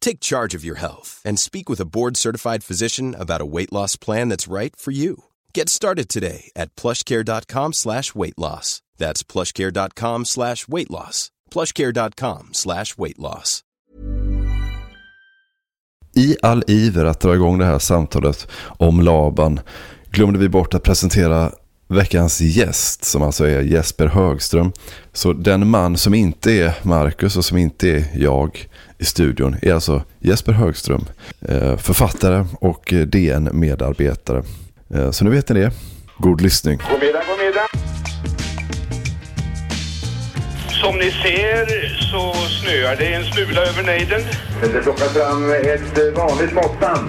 Take charge of your health and speak with a board certified physician about a weight loss plan that's right for you. Get started today at plushcare.com slash weight loss. That's plushcare.com slash weight loss. Plushcare.com slash weight loss. I all iver att dra igång det här samtalet om Laban glömde vi bort att presentera veckans gäst som alltså är Jesper Högström. Så den man som inte är Marcus och som inte är jag i studion är alltså Jesper Högström, eh, författare och DN-medarbetare. Eh, så nu vet ni det. God lyssning. God middag, god middag. Som ni ser så snöar det en smula över nejden. Det plockar fram ett vanligt måttband.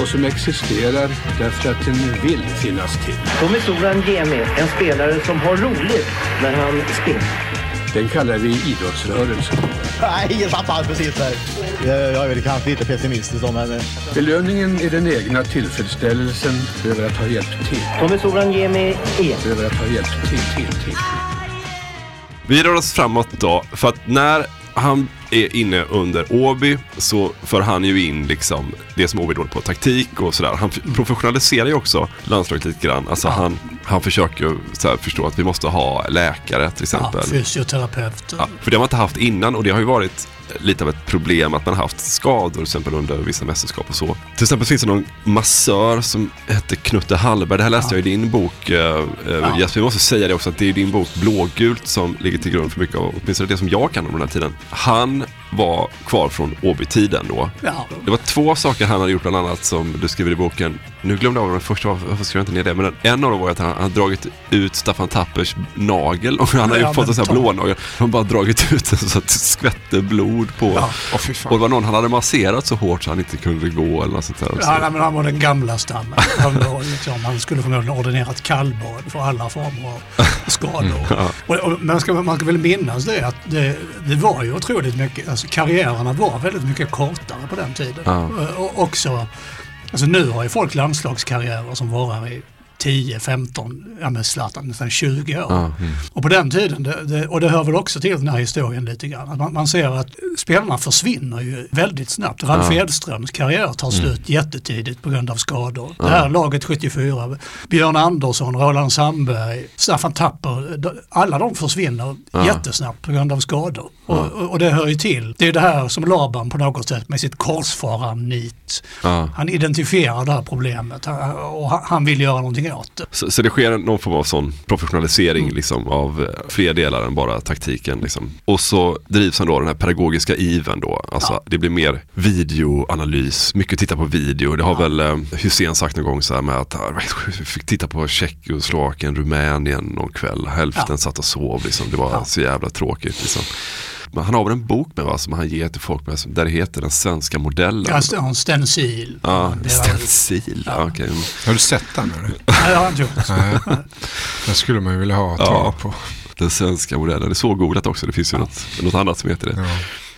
Och som existerar därför att den vill finnas till. Tommy Soran Gemi, en spelare som har roligt när han spelar. Den kallar vi idrottsrörelsen. Nej, ingen tappar precis där. Jag är väl kanske lite pessimistisk då, men... Belöningen är den egna tillfredsställelsen över att ha hjälpt till. Tommy Soran Gemi E. Över att ha hjälpt till, till, till. Vi rör oss framåt då, för att när han är inne under Åby så för han ju in liksom det som Åby dåligt på, taktik och sådär. Han professionaliserar ju också landslaget lite grann. Alltså ja. han, han försöker så förstå att vi måste ha läkare till exempel. Ja, fysioterapeuter. Ja, för det har man inte haft innan och det har ju varit lite av ett problem att man haft skador till exempel under vissa mästerskap och så. Till exempel finns det någon massör som hette Knutte Hallberg. Det här läste ja. jag i din bok uh, ja. Jesper. Vi måste säga det också att det är din bok Blågult som ligger till grund för mycket av åtminstone det som jag kan om den här tiden. Han var kvar från Åby-tiden då. Ja. Det var två saker han hade gjort bland annat som du skriver i boken. Nu glömde jag av den första, varför skrev jag inte ner det? Men en av dem var att han hade dragit ut Staffan Tappers nagel och han hade ja, fått en sån här blånagel. Han bara dragit ut den så att det skvätte blod på. Ja. Oh, och det var någon han hade masserat så hårt så han inte kunde gå eller något sånt där. Ja, nej, men han var den gamla stammen. Han, var, liksom, han skulle förmodligen ordinerat kallbad för alla former av skador. ja. och, och, man, ska, man ska väl minnas det att det, det var ju otroligt mycket, alltså karriärerna var väldigt mycket kortare på den tiden. Ja. Och också, alltså nu har ju folk landslagskarriärer som varar i 10, 15, ja men Zlatan nästan 20 år. Ja, mm. Och på den tiden, det, det, och det hör väl också till den här historien lite grann, man, man ser att spelarna försvinner ju väldigt snabbt. Ralf ja. Edströms karriär tar slut mm. jättetidigt på grund av skador. Ja. Det här laget 74, Björn Andersson, Roland Sandberg, Staffan Tapper, alla de försvinner ja. jättesnabbt på grund av skador. Och, och, och, det hör ju till. Det är det här som Laban på något sätt med sitt korsfararnit. Han identifierar det här problemet och han vill göra någonting åt Så, så, det sker någon form av sån professionalisering mm. liksom, av eh, fler delar än bara taktiken. Liksom. Och så drivs han då den här pedagogiska iven då. Alltså, ja. Det blir mer videoanalys, mycket titta på video. Det har ja. väl eh, Hussein sagt någon gång så här med att vi fick titta på Tjeckoslovakien, Rumänien någon kväll. Hälften ja. satt och sov. Liksom. Det var så jävla tråkigt. Liksom. Men han har väl en bok med va, som han ger till folk med, som- där det heter Den svenska modellen. Ja, en stencil. Ja, Det var- stencil. Ja. okej. Har du sett den? Eller? Nej, jag har inte gjort det. Den skulle man ju vilja ha tag Ja, på. den svenska modellen. Det är så googlat också. Det finns ju något, något annat som heter det.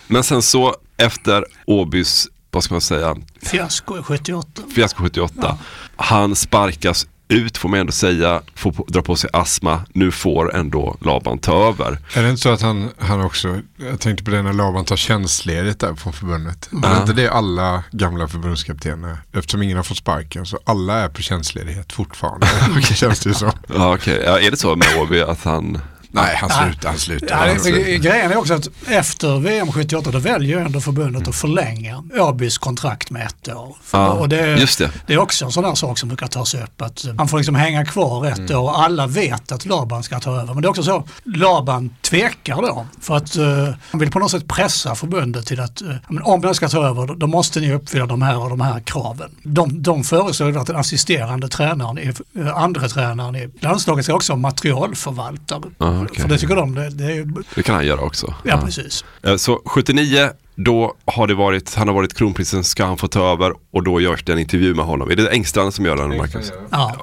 Men sen så efter Åbys, vad ska man säga, Fiasko 78. fiasko 78. Han sparkas ut får man ändå säga, får dra på sig astma. Nu får ändå Laban ta över. Är det inte så att han, han också, jag tänkte på det när Laban tar tjänstledigt där från förbundet. Ja. Är inte det alla gamla förbundskaptener? Eftersom ingen har fått sparken så alla är på tjänstledighet fortfarande. Känns det ju så. Ja, okej. Ja, är det så med Åby att han... Nej, han slutar. Han slutar. Ja, han slutar. grejen är också att efter VM 78 då väljer ändå förbundet att förlänga Åbys kontrakt med ett år. Ja, och det, just det. det är också en sån där sak som brukar tas upp. Att han får liksom hänga kvar ett Mm. år och alla vet att Laban ska ta över. Men det är också så, Laban tvekar då. För att eh, han vill på något sätt pressa förbundet till att men om den ska ta över då- måste ni uppfylla de här och de här kraven. De, de föreslår att den assisterande tränaren, är, eh, andra tränaren i landslaget ska också vara materialförvaltare. Ja, okej. För det tycker de, det, det är ju Det kan han göra också. Ja, precis. Eh, Så 79, då har det varit, han har varit kronprinsen, ska han få ta över och då görs det en intervju med honom. Är det Engstrand som gör den, Marcus? Ja.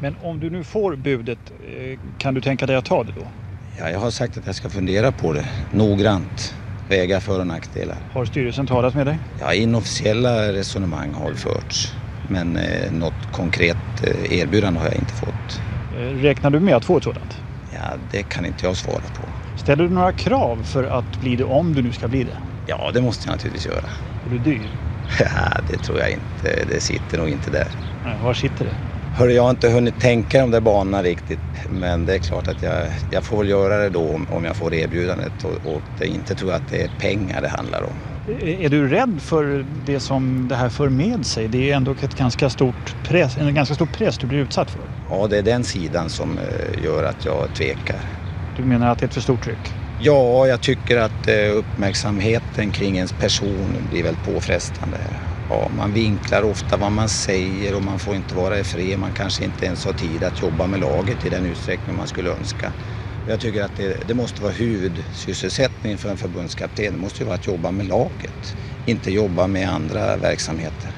Men om du nu får budet, eh, kan du tänka dig att ta det då? Ja, jag har sagt att jag ska fundera på det noggrant. Väga för och nackdelar. Har styrelsen talat med dig? Ja, inofficiella resonemang har förts. Men eh, något konkret eh, erbjudande har jag inte fått. Eh, Räknar du med att få ett sådant? Ja, det kan inte jag svara på. Ställer du några krav för att bli det om du nu ska bli det? Ja, det måste jag naturligtvis göra. Är du dyr? Ja, det tror jag inte. Det sitter nog inte där. Nej, var sitter det? Hörru, jag har inte hunnit tänka de där banorna riktigt. Men det är klart att jag, jag får väl göra det då om, om jag får erbjudandet. Och, och det, inte tror jag att det är pengar det handlar om. Är är du rädd för det som det här för med sig? Det är ändå ett ganska stort press, en ganska stor press du blir utsatt för. Ja, det är den sidan som eh, gör att jag tvekar. Du menar att det är ett för stort tryck? Ja, jag tycker att eh, uppmärksamheten kring ens person blir väl påfrestande. Ja, man vinklar ofta vad man säger och man får inte vara i fred. Man kanske inte ens har tid att jobba med laget i den utsträckning man skulle önska. Jag tycker att det, det måste vara huvudsysselsättningen för en förbundskapten. Det måste ju vara att jobba med laget, inte jobba med andra verksamheter.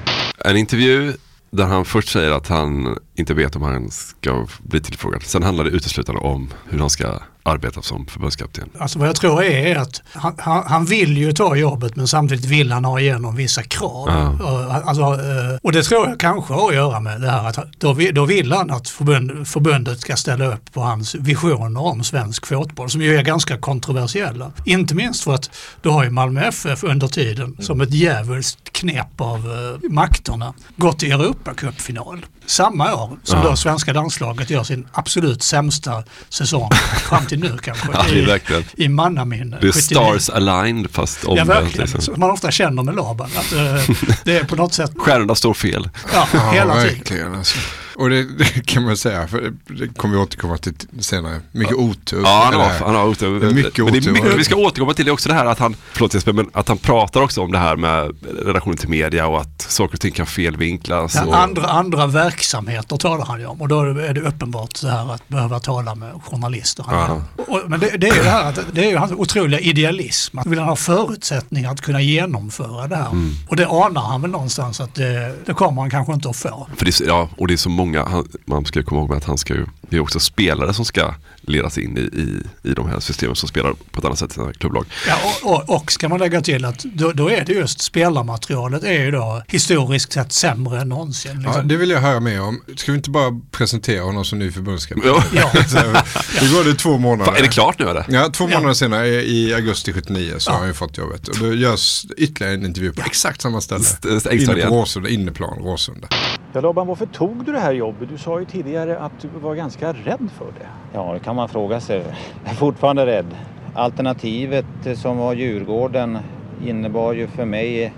En intervju där han först säger att han inte vet om han ska bli tillfrågad. Sen handlar det uteslutande om hur han ska arbeta som förbundskapten. Alltså vad jag tror är att han, han, han vill ju ta jobbet men samtidigt vill han ha igenom vissa krav. Ja. Och, Alltså, eh, och det tror jag kanske har att göra med det här att då, då vill han att förbund, förbundet ska ställa upp på hans visioner om svensk fotboll som ju är ganska kontroversiella. Inte minst för att då har ju Malmö FF under tiden som ett djävulskt knep av eh, makterna gått till Europacupfinal samma år som Ja. då svenska landslaget gör sin absolut sämsta säsong fram till nu kanske. Ja, det är i, verkligen. i mannaminne. Det är 79. stars aligned fast Ja, omvänt. verkligen. liksom. Som man ofta känner med Laban. Att, eh, det är på något sätt, Stjärnorna står fel. ja, hela tiden. Alltså. Och det, det kan man säga, för det, det kommer vi återkomma till senare. Mycket otur. Ja, han har, han har otur. Mycket Men det är otur. mycket, vi ska återkomma till det också det här att han, förlåt Jesper, men att han pratar också om det här med relationen till media och att saker och ting kan felvinklas. Ja, och, andra, andra verksamheter talar han ju om och då är det uppenbart det här att behöva tala med journalister. Han, och, men det, det är ju det här att det är ju hans otroliga idealism. Att vill han ha förutsättningar att kunna genomföra det här. Mm. Och det anar han väl någonstans att det, det kommer han kanske inte att få. För det, så- ja, och det är så många, han, man ska komma ihåg att han ska ju, det är också spelare som ska ledas in i, i, i de här systemen som spelar på ett annat sätt i sina klubblag. Ja, och, och, och ska man lägga till att då, då är det just spelarmaterialet är ju då historiskt sett sämre än någonsin. Ja, Liksom. det vill jag höra mer om. Ska vi inte bara presentera honom som ny förbundskapten? Ja. Ja. Nu går det två månader. Fan, är det klart nu eller? Ja, två Ja. månader senare i augusti 79 så Ja. har han ju fått jobbet. Och då görs ytterligare en intervju på exakt samma ställe. St- Inne på Råsunda, inneplan Råsunda. Ja, Laban, varför tog du det här jobbet? Du sa ju tidigare att du var ganska rädd för det. Ja, det kan man fråga sig. Jag är fortfarande rädd. Alternativet eh, som var Djurgården innebar ju för mig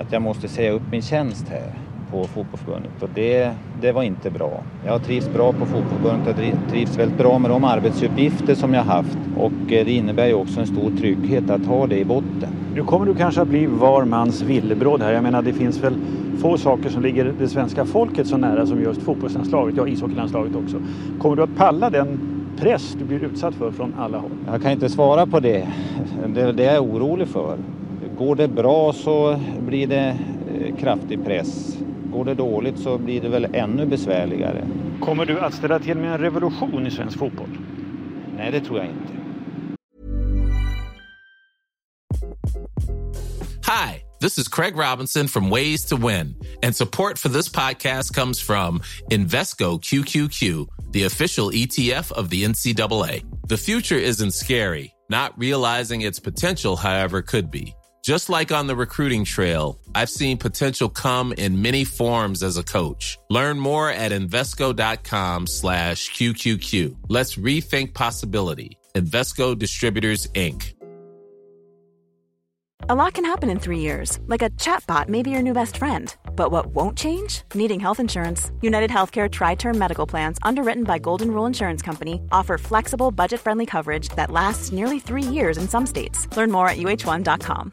att jag måste säga upp min tjänst här på fotbollsförbundet och det, det var inte bra. Jag har trivts bra på fotbollsförbundet och tri- trivs väldigt bra med de arbetsuppgifter som jag haft och eh, det innebär ju också en stor trygghet att ha det i botten. Nu kommer du kanske att bli var mans villebråd här. Jag menar, det finns väl få saker som ligger det svenska folket så nära som just fotbollslandslaget, ja ishockeylandslaget också. Kommer du att palla den press du blir utsatt för från alla håll? Jag kan inte svara på det. Det, det är jag orolig för. Går det bra så blir det eh, kraftig press. Går det dåligt så blir det väl ännu besvärligare. Kommer du att ställa till med en revolution i svensk fotboll? Nej, det tror jag inte. Hi, this is Craig Robinson from Ways to Win, and support for this podcast comes from Invesco QQQ, the official ETF of the NCAA. The future isn't scary. Not realizing its potential, however, could be. Just like on the recruiting trail, I've seen potential come in many forms as a coach. Learn more at Invesco.com slash QQQ. Let's rethink possibility. Invesco Distributors, Inc. A lot can happen in three years, like a chatbot may be your new best friend. But what won't change? Needing health insurance. United Healthcare Tri Term Medical Plans, underwritten by Golden Rule Insurance Company, offer flexible, budget friendly coverage that lasts nearly three years in some states. Learn more at uh1.com.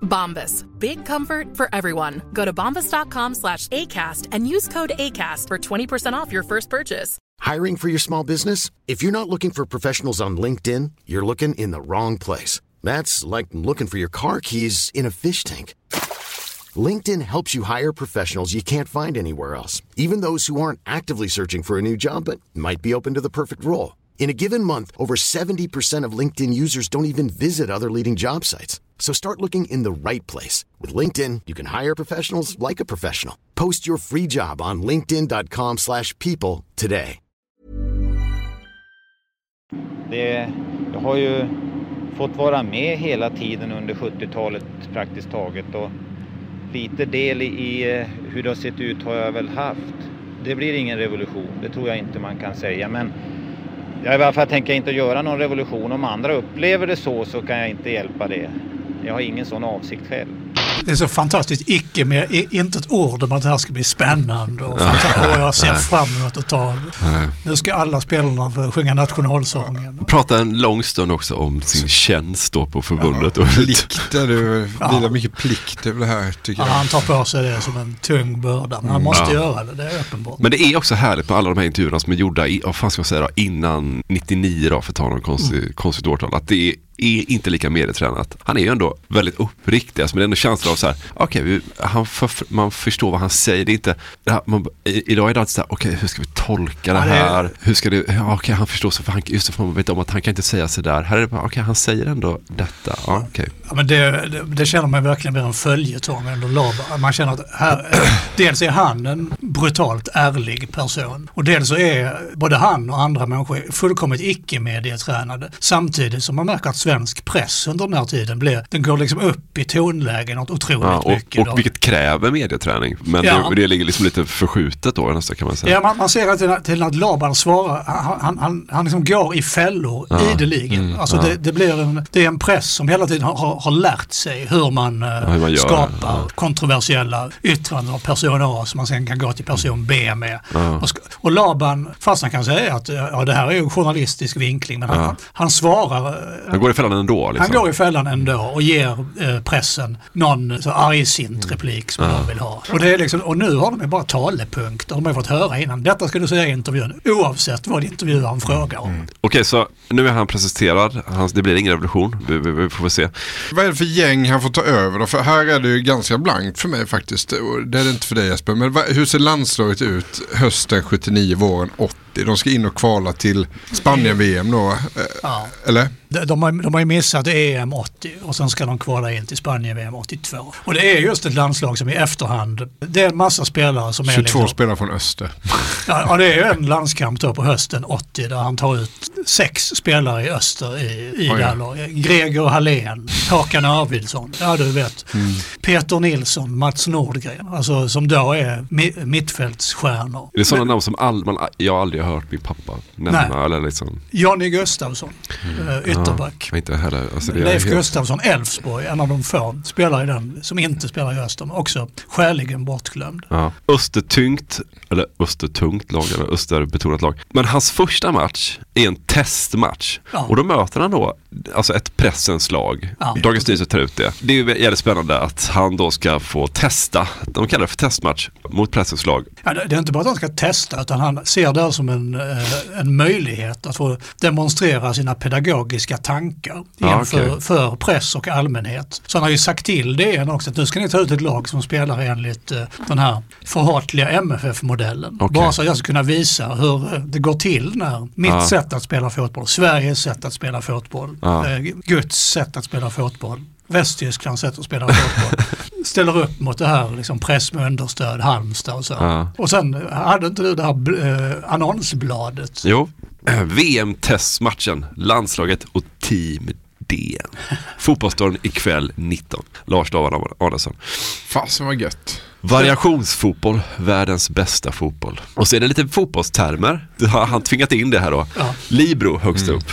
Bombas. Big comfort for everyone. Go to bombas.com slash ACAST and use code ACAST for 20% off your first purchase. Hiring for your small business? If you're not looking for professionals on LinkedIn, you're looking in the wrong place. That's like looking for your car keys in a fish tank. LinkedIn helps you hire professionals you can't find anywhere else, even those who aren't actively searching for a new job but might be open to the perfect role. In a given month, over 70% of LinkedIn users don't even visit other leading job sites. So start looking in the right place. With LinkedIn, you can hire professionals like a professional. Post your free job on linkedin.com slash people today. Det, jag har ju fått vara med hela tiden under 70-talet praktiskt taget och lite del i eh, hur det har sett ut har jag väl haft. Det blir ingen revolution, det tror jag inte man kan säga. Men jag i alla fall tänker inte göra någon revolution. Om andra upplever det så så kan jag inte hjälpa det. Jag har ingen sån avsikt själv. Det är så fantastiskt icke med inte ett ord om att det här ska bli spännande och, och jag ser fram emot att ta Nu ska alla spelarna sjunga nationalsången. Prata en lång stund också om sin tjänst då på förbundet. Ja, plikter, det vilar ja. mycket plikt över det här tycker ja, jag. Han tar på sig det som en tung börda, men han måste ja. göra det, det är uppenbart. Men det är också härligt med alla de här intervjuerna som är gjorda, i, vad fan ska jag säga då, innan 99 då, för att ta någon konstig, mm. konstigt årtal. Att det är är inte lika medietränat. Han är ju ändå väldigt uppriktig, alltså, men det är ändå känslan av så här, okej, okay, för, man förstår vad han säger. Det är inte, man, idag är det alltid så här, okej, okay, hur ska vi tolka det här? Ja, hur ska det, ja, okej, okay, han förstår så, för han, just för man vet om att han kan inte säga så där. Här är det bara, okej, han säger ändå detta. Ja, okay. ja, men det, det, det, känner man verkligen blir en följetong under Laban. Man känner att här, dels är han en brutalt ärlig person och dels så är både han och andra människor fullkomligt icke-medietränade. Samtidigt som man märker att svensk press under den här tiden blir, den går liksom upp i tonläge något otroligt ja, och, mycket. Och vilket kräver medieträning. Men ja. det, det ligger liksom lite förskjutet då nästan kan man säga. Ja, man, man ser att till, att Laban svarar, han, han, han, han liksom går i fällor ja. ideligen. Mm, alltså ja. det, det, blir en, det är en press som hela tiden har, har lärt sig hur man, ja, hur man skapar kontroversiella yttranden av person A som man sen kan gå till person B med. Och, och, Laban, fast han kan säga att ja, det här är ju journalistisk vinkling, men han, han svarar. Han går i fällan ändå? Liksom. Han går i fällan ändå och ger eh, pressen någon så argsint replik som de vill ha. Och, det är liksom, och nu har de ju bara talepunkter. De har fått höra innan. Detta ska du säga i intervjun oavsett vad intervjuaren frågar om. Mm. Okej, okay, så nu är han presenterad. Han, det blir ingen revolution. Vi, vi, vi får väl se. Vad är det för gäng han får ta över då? För här är det ju ganska blankt för mig faktiskt. Det är det inte för dig Jesper. Men vad- hur ser landslaget ut hösten 79, våren 80? De ska in och kvala till Spanien-VM då. eh, Ja. Eller? De, de, har, de har ju missat EM 80 och sen ska de kvala in till Spanien-VM 82. Och det är just ett landslag som i efterhand, det är en massa spelare som är 22 liksom, spelare från Öster. ja, ja, det är ju en landskamp då på hösten 80 där han tar ut sex spelare i öster i, i Oj. det här laget. Greger Hallén, Håkan Arvidsson, ja du vet. Peter Nilsson, Mats Nordgren, alltså som då är mi, mittfältsstjärnor. Är det sådana namn som all, man, jag aldrig har hört min pappa nämna? Nej. Eller liksom, Jonny Gustafsson, eh, ytterback. ja, inte heller. Alltså Leif helt- Gustafsson, Elfsborg, en av de få spelare i den som inte spelar i Öster, men också skäligen bortglömd. Ja. Östertyngt, eller Östertungt lag, eller Österbetonat lag. Men hans första match är en testmatch. Ja. Och då möter han då alltså ett pressens lag. Ja. Dagens Nyheter tar ut det. Det är jävligt spännande att han då ska få testa, de kallar det för testmatch, mot pressens lag. Ja, det är inte bara att han ska testa utan han ser det här som en, eh, en möjlighet att få demonstrera sina pedagogiska tankar Ja, inför okej. för press och allmänhet. Så han har ju sagt till DN också att nu ska ni ta ut ett lag som spelar enligt eh, den här förhatliga MFF-modellen. Okej. Bara så att jag ska kunna visa hur det går till när mitt Ja. sätt att spela fotboll, Sveriges sätt att spela fotboll, Ja. eh, Guds sätt att spela fotboll, Västtysklands sätt att spela fotboll ställer upp mot det här liksom press med understöd, Halmstad och så. Ja. Och sen hade inte du det här eh, annonsbladet? Jo, VM-testmatchen, landslaget och Team DN. Fotbollsdagen ikväll 19. Lars Davan Arnesson. Fasen vad gött. Variationsfotboll, världens bästa fotboll. Och så är det lite fotbollstermer. Det har han tvingat in det här då. Ja. Libro högst upp.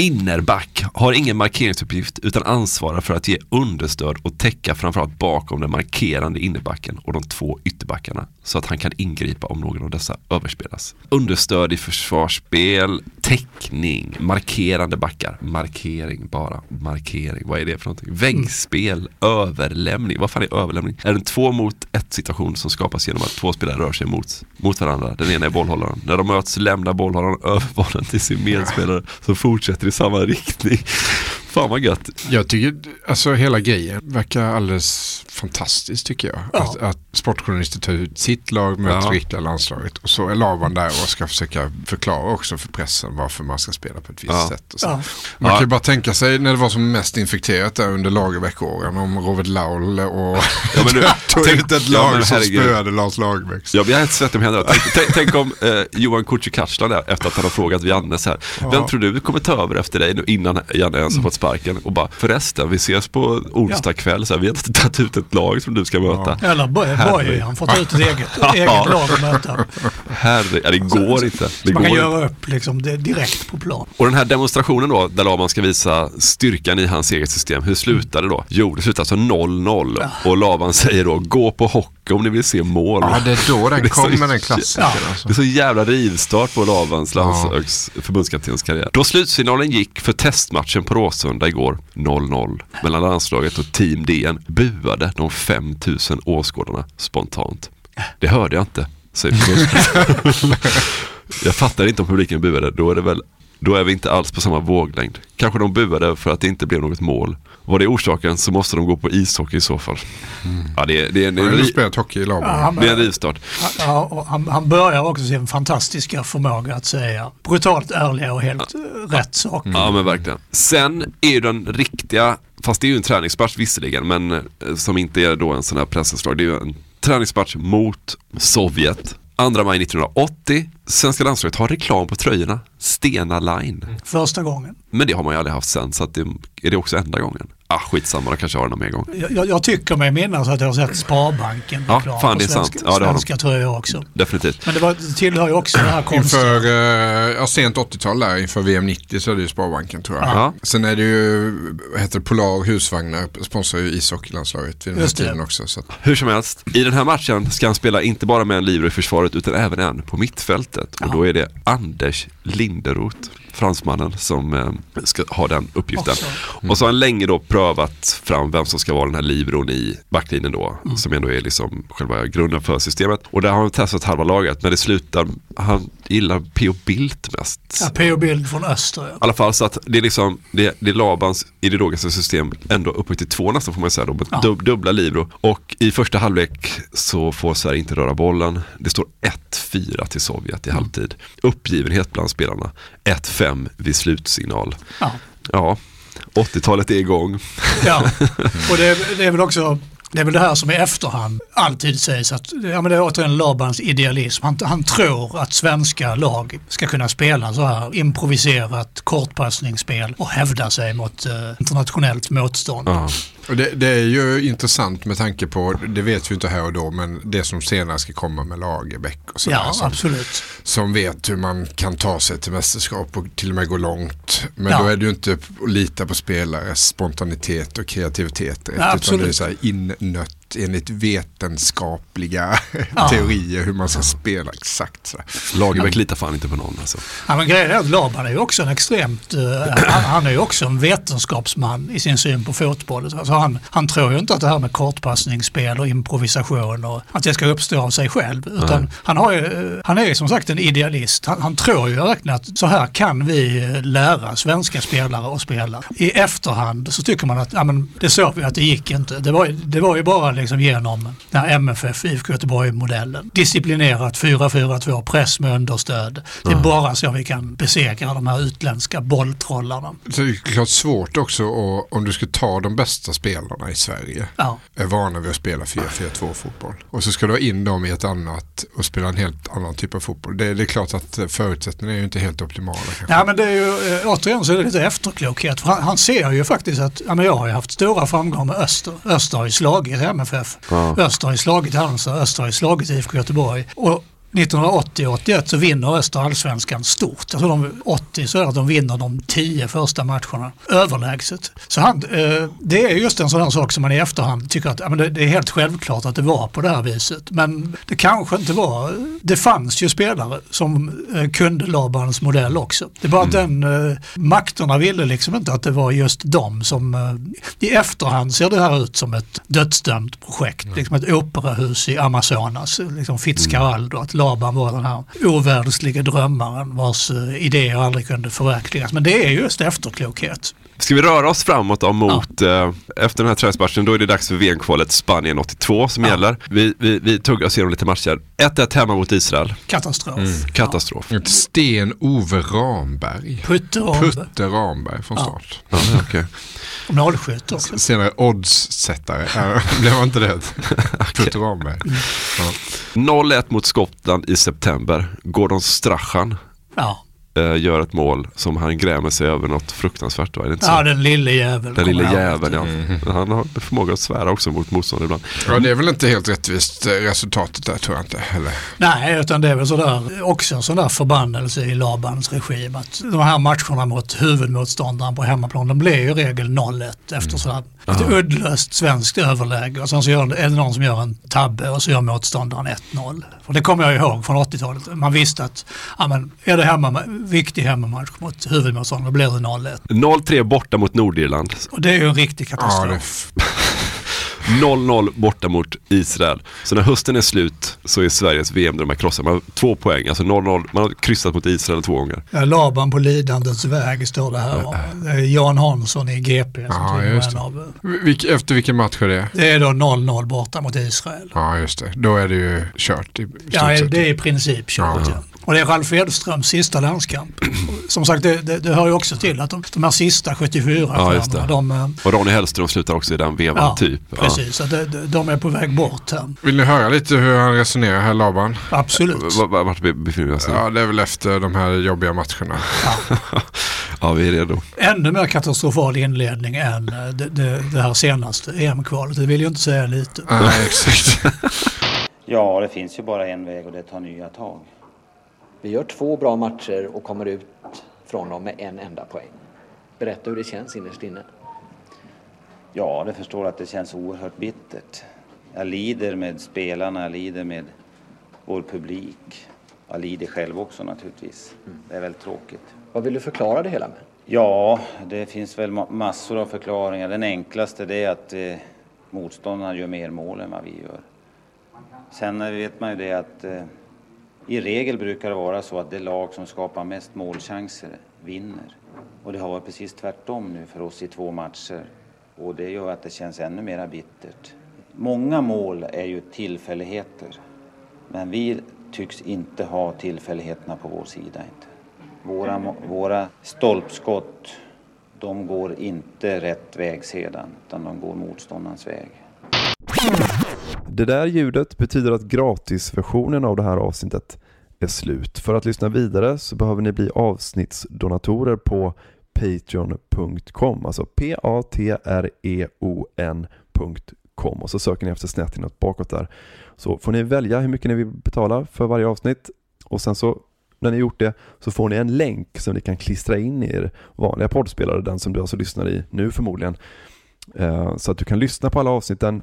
Innerback har ingen markeringsuppgift utan ansvarar för att ge understöd och täcka framförallt bakom den markerande innerbacken och de två ytterbackarna så att han kan ingripa om någon av dessa överspelas. Understöd i försvarsspel, täckning, markerande backar, markering bara, markering, vad är det för någonting? Väggspel, överlämning, vad fan är överlämning? Är det en två mot ett situation som skapas genom att två spelare rör sig mot, mot varandra? Den ena är bollhållaren. När de möts lämnar bollhållaren över bollen till sin medspelare som fortsätter i samma riktning. Fan vad gött. Jag tycker, alltså hela grejen verkar alldeles fantastiskt tycker jag. Ja. Att, att sportjournalister tar ut sitt lag möter Ja. riktiga landslaget. Och så är Laban där och ska försöka förklara också för pressen varför man ska spela på ett visst Ja. sätt. Och så. Ja. Man Ja. kan ju bara tänka sig när det var som mest infekterat där under Lagerbäck-åren om Robert Laul och Ja, men nu- tog tänk- ut ett ja, lag men som spöade Lars Lagerbäck. Jag blir helt svettig om händerna. Tänk, tänk, tänk om eh, Johan där efter att han har frågat Janne så här. Vem Ja. tror du kommer ta över efter dig nu innan Janne ens har fått sparken? Och bara förresten, vi ses på onsdag kväll. Så här, vi har inte tagit ut ett lag som du ska möta. Eller Boy, Herre- han får ta ut ett eget, Ja. eget lag och möta. Herre, ja, det går inte. Det Man går kan inte. göra upp liksom det direkt på plan. Och den här demonstrationen då, där Laban ska visa styrkan i hans eget system, hur slutade det då? Jo, det slutade alltså 0-0. Och Laban säger då, gå på hockey om ni vill se mål. Ja, det är då den kommer den klassikern. Alltså. Det är så jävla rivstart på Lavans landslags förbundskaptenens karriär. Då slutsignalen gick för testmatchen på Råsunda igår, 0-0, mellan landslaget och Team DN, buade de 5000 åskådarna spontant. Det hörde jag inte, säger. Jag fattar inte om publiken buade, då är det väl då är vi inte alls på samma våglängd. Kanske de buade för att det inte blev något mål. Var det orsaken så måste de gå på ishockey i så fall. Ja, det, är, det, är, en- det, är har ju spelat hockey i Laban. Ja, han- det är en rivstart. Ja, och han, han börjar också sin fantastiska förmåga att säga brutalt ärliga och helt eh, rätt sak. Ja men verkligen. Sen är ju den riktiga, fast det är ju en träningsmatch visserligen, men eh, som inte är då en sån här pressinslag. Det är ju en träningsmatch mot Sovjet. 2 maj 1980. Svenska landslaget har reklam på tröjorna. Stena Line. Första gången. Men det har man ju aldrig haft sen, så att det, är det också enda gången? Ah, skitsamma, de kanske har den någon mer gång. Jag, jag, jag tycker mig minnas att jag har sett Sparbanken Ja, reklam fan, det är svenska, sant. Ja, det har de. svenska tröjor också. Definitivt. Men det, var, det tillhör ju också det här konstiga. Inför eh, ja, sent 80-tal där, inför VM 90 så är det ju Sparbanken tror jag. Ja. Sen är det ju, heter det, Polar husvagnar sponsrar ju ishockeylandslaget vid den här Just det. tiden också. Så Hur som helst, i den här matchen ska han spela inte bara med en livro i försvaret utan även en på mittfältet. Och då är det Anders Linderoth fransmannen som eh, ska ha den uppgiften. Också. Och så har han länge då prövat fram vem som ska vara den här libron i backlinjen då. Mm. Som ändå är liksom själva grunden för systemet. Och där har han testat halva laget, men det slutar, han gillar P.O. Bildt mest. Ja, P.O. Bild från Öster. I alla fall så att det är liksom, det, det är Labans ideologiska system ändå upphöjt till två nästan får man säga då, med Ja. dub, dubbla libro. Och i första halvlek så får Sverige inte röra bollen. Det står 1-4 till Sovjet i halvtid. Uppgivenhet bland spelarna. 1-5 vid slutsignal. Ja. Ja, 80-talet är igång. Ja, och det är, det är väl också det är väl det här som i efterhand alltid sägs att ja, men det är återigen Labans idealism. Han, han tror att svenska lag ska kunna spela så här improviserat kortpassningsspel och hävda sig mot eh, internationellt motstånd. Och det, det är ju intressant med tanke på, det vet vi inte här och då, men det som senare ska komma med Lagerbäck och sådär. Ja, som, absolut. Som vet hur man kan ta sig till mästerskap och till och med gå långt. Men Ja. då är det ju inte att lita på spelares spontanitet och kreativitet. direkt, utan absolut. det är så här innött enligt vetenskapliga Ja. teorier hur man ska spela exakt. Så. Lagerbäck litar fan inte på någon alltså. Ja, men grejen är att Laban är ju också en extremt, eh, han, han är ju också en vetenskapsman i sin syn på fotboll. Alltså han, han tror ju inte att det här med kortpassningsspel och improvisation och att det ska uppstå av sig själv. Utan han, har ju, eh, han är ju som sagt en idealist. Han, han tror ju verkligen att så här kan vi eh, lära svenska spelare att spela. I efterhand så tycker man att ja, men det såg vi att det gick inte. Det var, det var ju bara liksom genom den här MFF, IFK Göteborg-modellen. Disciplinerat 4-4-2, press med understöd. Det är bara så vi kan besegra de här utländska bolltrollarna. Så det är klart svårt också och, om du ska ta de bästa spelarna i Sverige. Ja. Är vana vid att spela 4-4-2 fotboll. Och så ska du ha in dem i ett annat och spela en helt annan typ av fotboll. Det, det är klart att eh, förutsättningarna är ju inte helt optimala. Kanske. Ja men det är ju, eh, återigen så är det lite efterklokhet. För han, han ser ju faktiskt att, ja men jag har ju haft stora framgångar med Öster. Öster har ju slagit MFF. Ja. Öster har ju slagit Halmstad, Öster har ju slagit IFK Göteborg. Och 1980-81 så vinner Öster allsvenskan stort. Jag tror de 80 så är det att de vinner de tio första matcherna överlägset. Så han, eh, det är just en sån här sak som man i efterhand tycker att ja, men det, det är helt självklart att det var på det här viset. Men det kanske inte var. Det fanns ju spelare som eh, kunde Labans modell också. Det är bara att den eh, makterna ville liksom inte att det var just de som eh, i efterhand ser det här ut som ett dödsdömt projekt. Liksom ett operahus i Amazonas. Liksom Fitzcarraldo, att Laban var den här ovärldsliga drömmaren vars eh, idéer aldrig kunde förverkligas. Men det är just efterklokhet. Ska vi röra oss framåt då mot, eh, efter den här träningsmatchen, då är det dags för VM-kvalet Spanien 82 som gäller. Vi, vi, vi tuggar oss igenom lite matcher. 1-1 hemma mot Israel. Katastrof. Katastrof. Ett Sten-Ove Ramberg. Putte Ramberg. Putte Ramberg från Ja. start. Ja, okej. Och målskytt också. Senare oddssättare. Blev han inte det? Putte Ramberg. Ja. 0-1 mot Skottland i september. Gordon Strachan Ja. Eh, gör ett mål som han grämer sig över något fruktansvärt. Va? Är det inte så? ja, den lille jäveln. Den lille jäveln ja. Han har förmåga att svära också mot motstånd ibland. ja, det är väl inte helt rättvist eh, resultatet där tror jag inte heller. Nej, utan det är väl sådär, också en sån där förbannelse i Labans regim. Att de här matcherna mot huvudmotståndaren på hemmaplan, de blir ju i regel 0-1 efter sådär ett Ja. uddlöst svenskt överläge. Och sen så gör, är det någon som gör en tabbe och så gör motståndaren 1-0. Och det kommer jag ihåg från 80-talet. Man visste att ja, men, är det hemma, viktig hemmamatch mot huvudmotståndaren, då blir det 0-1. 0-3 borta mot Nordirland. Och det är ju en riktig katastrof. 0-0 borta mot Israel. Så när hösten är slut så är Sveriges VM-drömmar krossade. Man har två poäng, alltså 0-0. Man har kryssat mot Israel två gånger. Ja, Laban på lidandets väg står det här är Jan Hansson i GP. Ja, just av- Vilk, efter vilken match är det? Det är då 0-0 borta mot Israel. Ja, just det. Då är det ju kört i, Ja, det är i princip kört. Ja. Och det är Ralf Edströms sista landskamp. Som sagt, det, det, det hör ju också till att de, de här sista 74 Ja, just det. de, eh, Och Ronny Hellström slutar också i den vevan ja, typ. Ja. Precis. Det, de- de är på väg bort här. Vill ni höra lite hur han resonerar här, Laban? Absolut. Vart be- befinner vi oss nu? Ja, det är väl efter de här jobbiga matcherna. Ja, vi är redo. Ännu mer katastrofal inledning än eh, det, det, det här senaste EM-kvalet. Det vill ju inte säga lite. Nej, exakt. Ja, det finns ju bara en väg och det är att ta nya tag. Vi gör två bra matcher och kommer ut från dem med en enda poäng. Berätta hur det känns innerst inne. Ja, det förstår att det känns oerhört bittert. Jag lider med spelarna, jag lider med vår publik. Jag lider själv också naturligtvis. Det är väldigt tråkigt. Vad vill du förklara det hela med? Ja, det finns väl massor av förklaringar. Den enklaste är att eh, motståndarna gör mer mål än vad vi gör. Sen vet man ju det att eh, i regel brukar det vara så att det lag som skapar mest målchanser vinner. Och det har varit precis tvärtom nu för oss i två matcher. Och det gör att det känns ännu mer bittert. Många mål är ju tillfälligheter. Men vi tycks inte ha tillfälligheterna på vår sida. Inte. Våra, våra stolpskott, de går inte rätt väg sedan, utan de går motståndarens väg. Det där ljudet betyder att gratisversionen av det här avsnittet är slut. För att lyssna vidare så behöver ni bli avsnittsdonatorer på patreon.com, alltså p-a-t-r-e-o-n.com och så söker ni efter snett inåt bakåt där. Så får ni välja hur mycket ni vill betala för varje avsnitt och sen så när ni gjort det så får ni en länk som ni kan klistra in i er vanliga poddspelare, den som du alltså lyssnar i nu förmodligen. Eh, så att du kan lyssna på alla avsnitten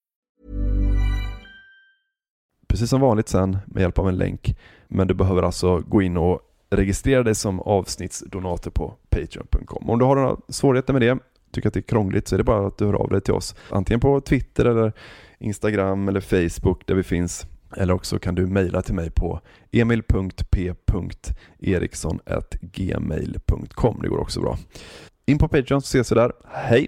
Precis som vanligt sen med hjälp av en länk. Men du behöver alltså gå in och registrera dig som avsnittsdonator på Patreon.com. Om du har några svårigheter med det, tycker att det är krångligt, så är det bara att du hör av dig till oss. Antingen på Twitter eller Instagram eller Facebook där vi finns. Eller också kan du mejla till mig på emil.p.eriksson.gmail.com. Det går också bra. In på Patreon så ses vi där. Hej!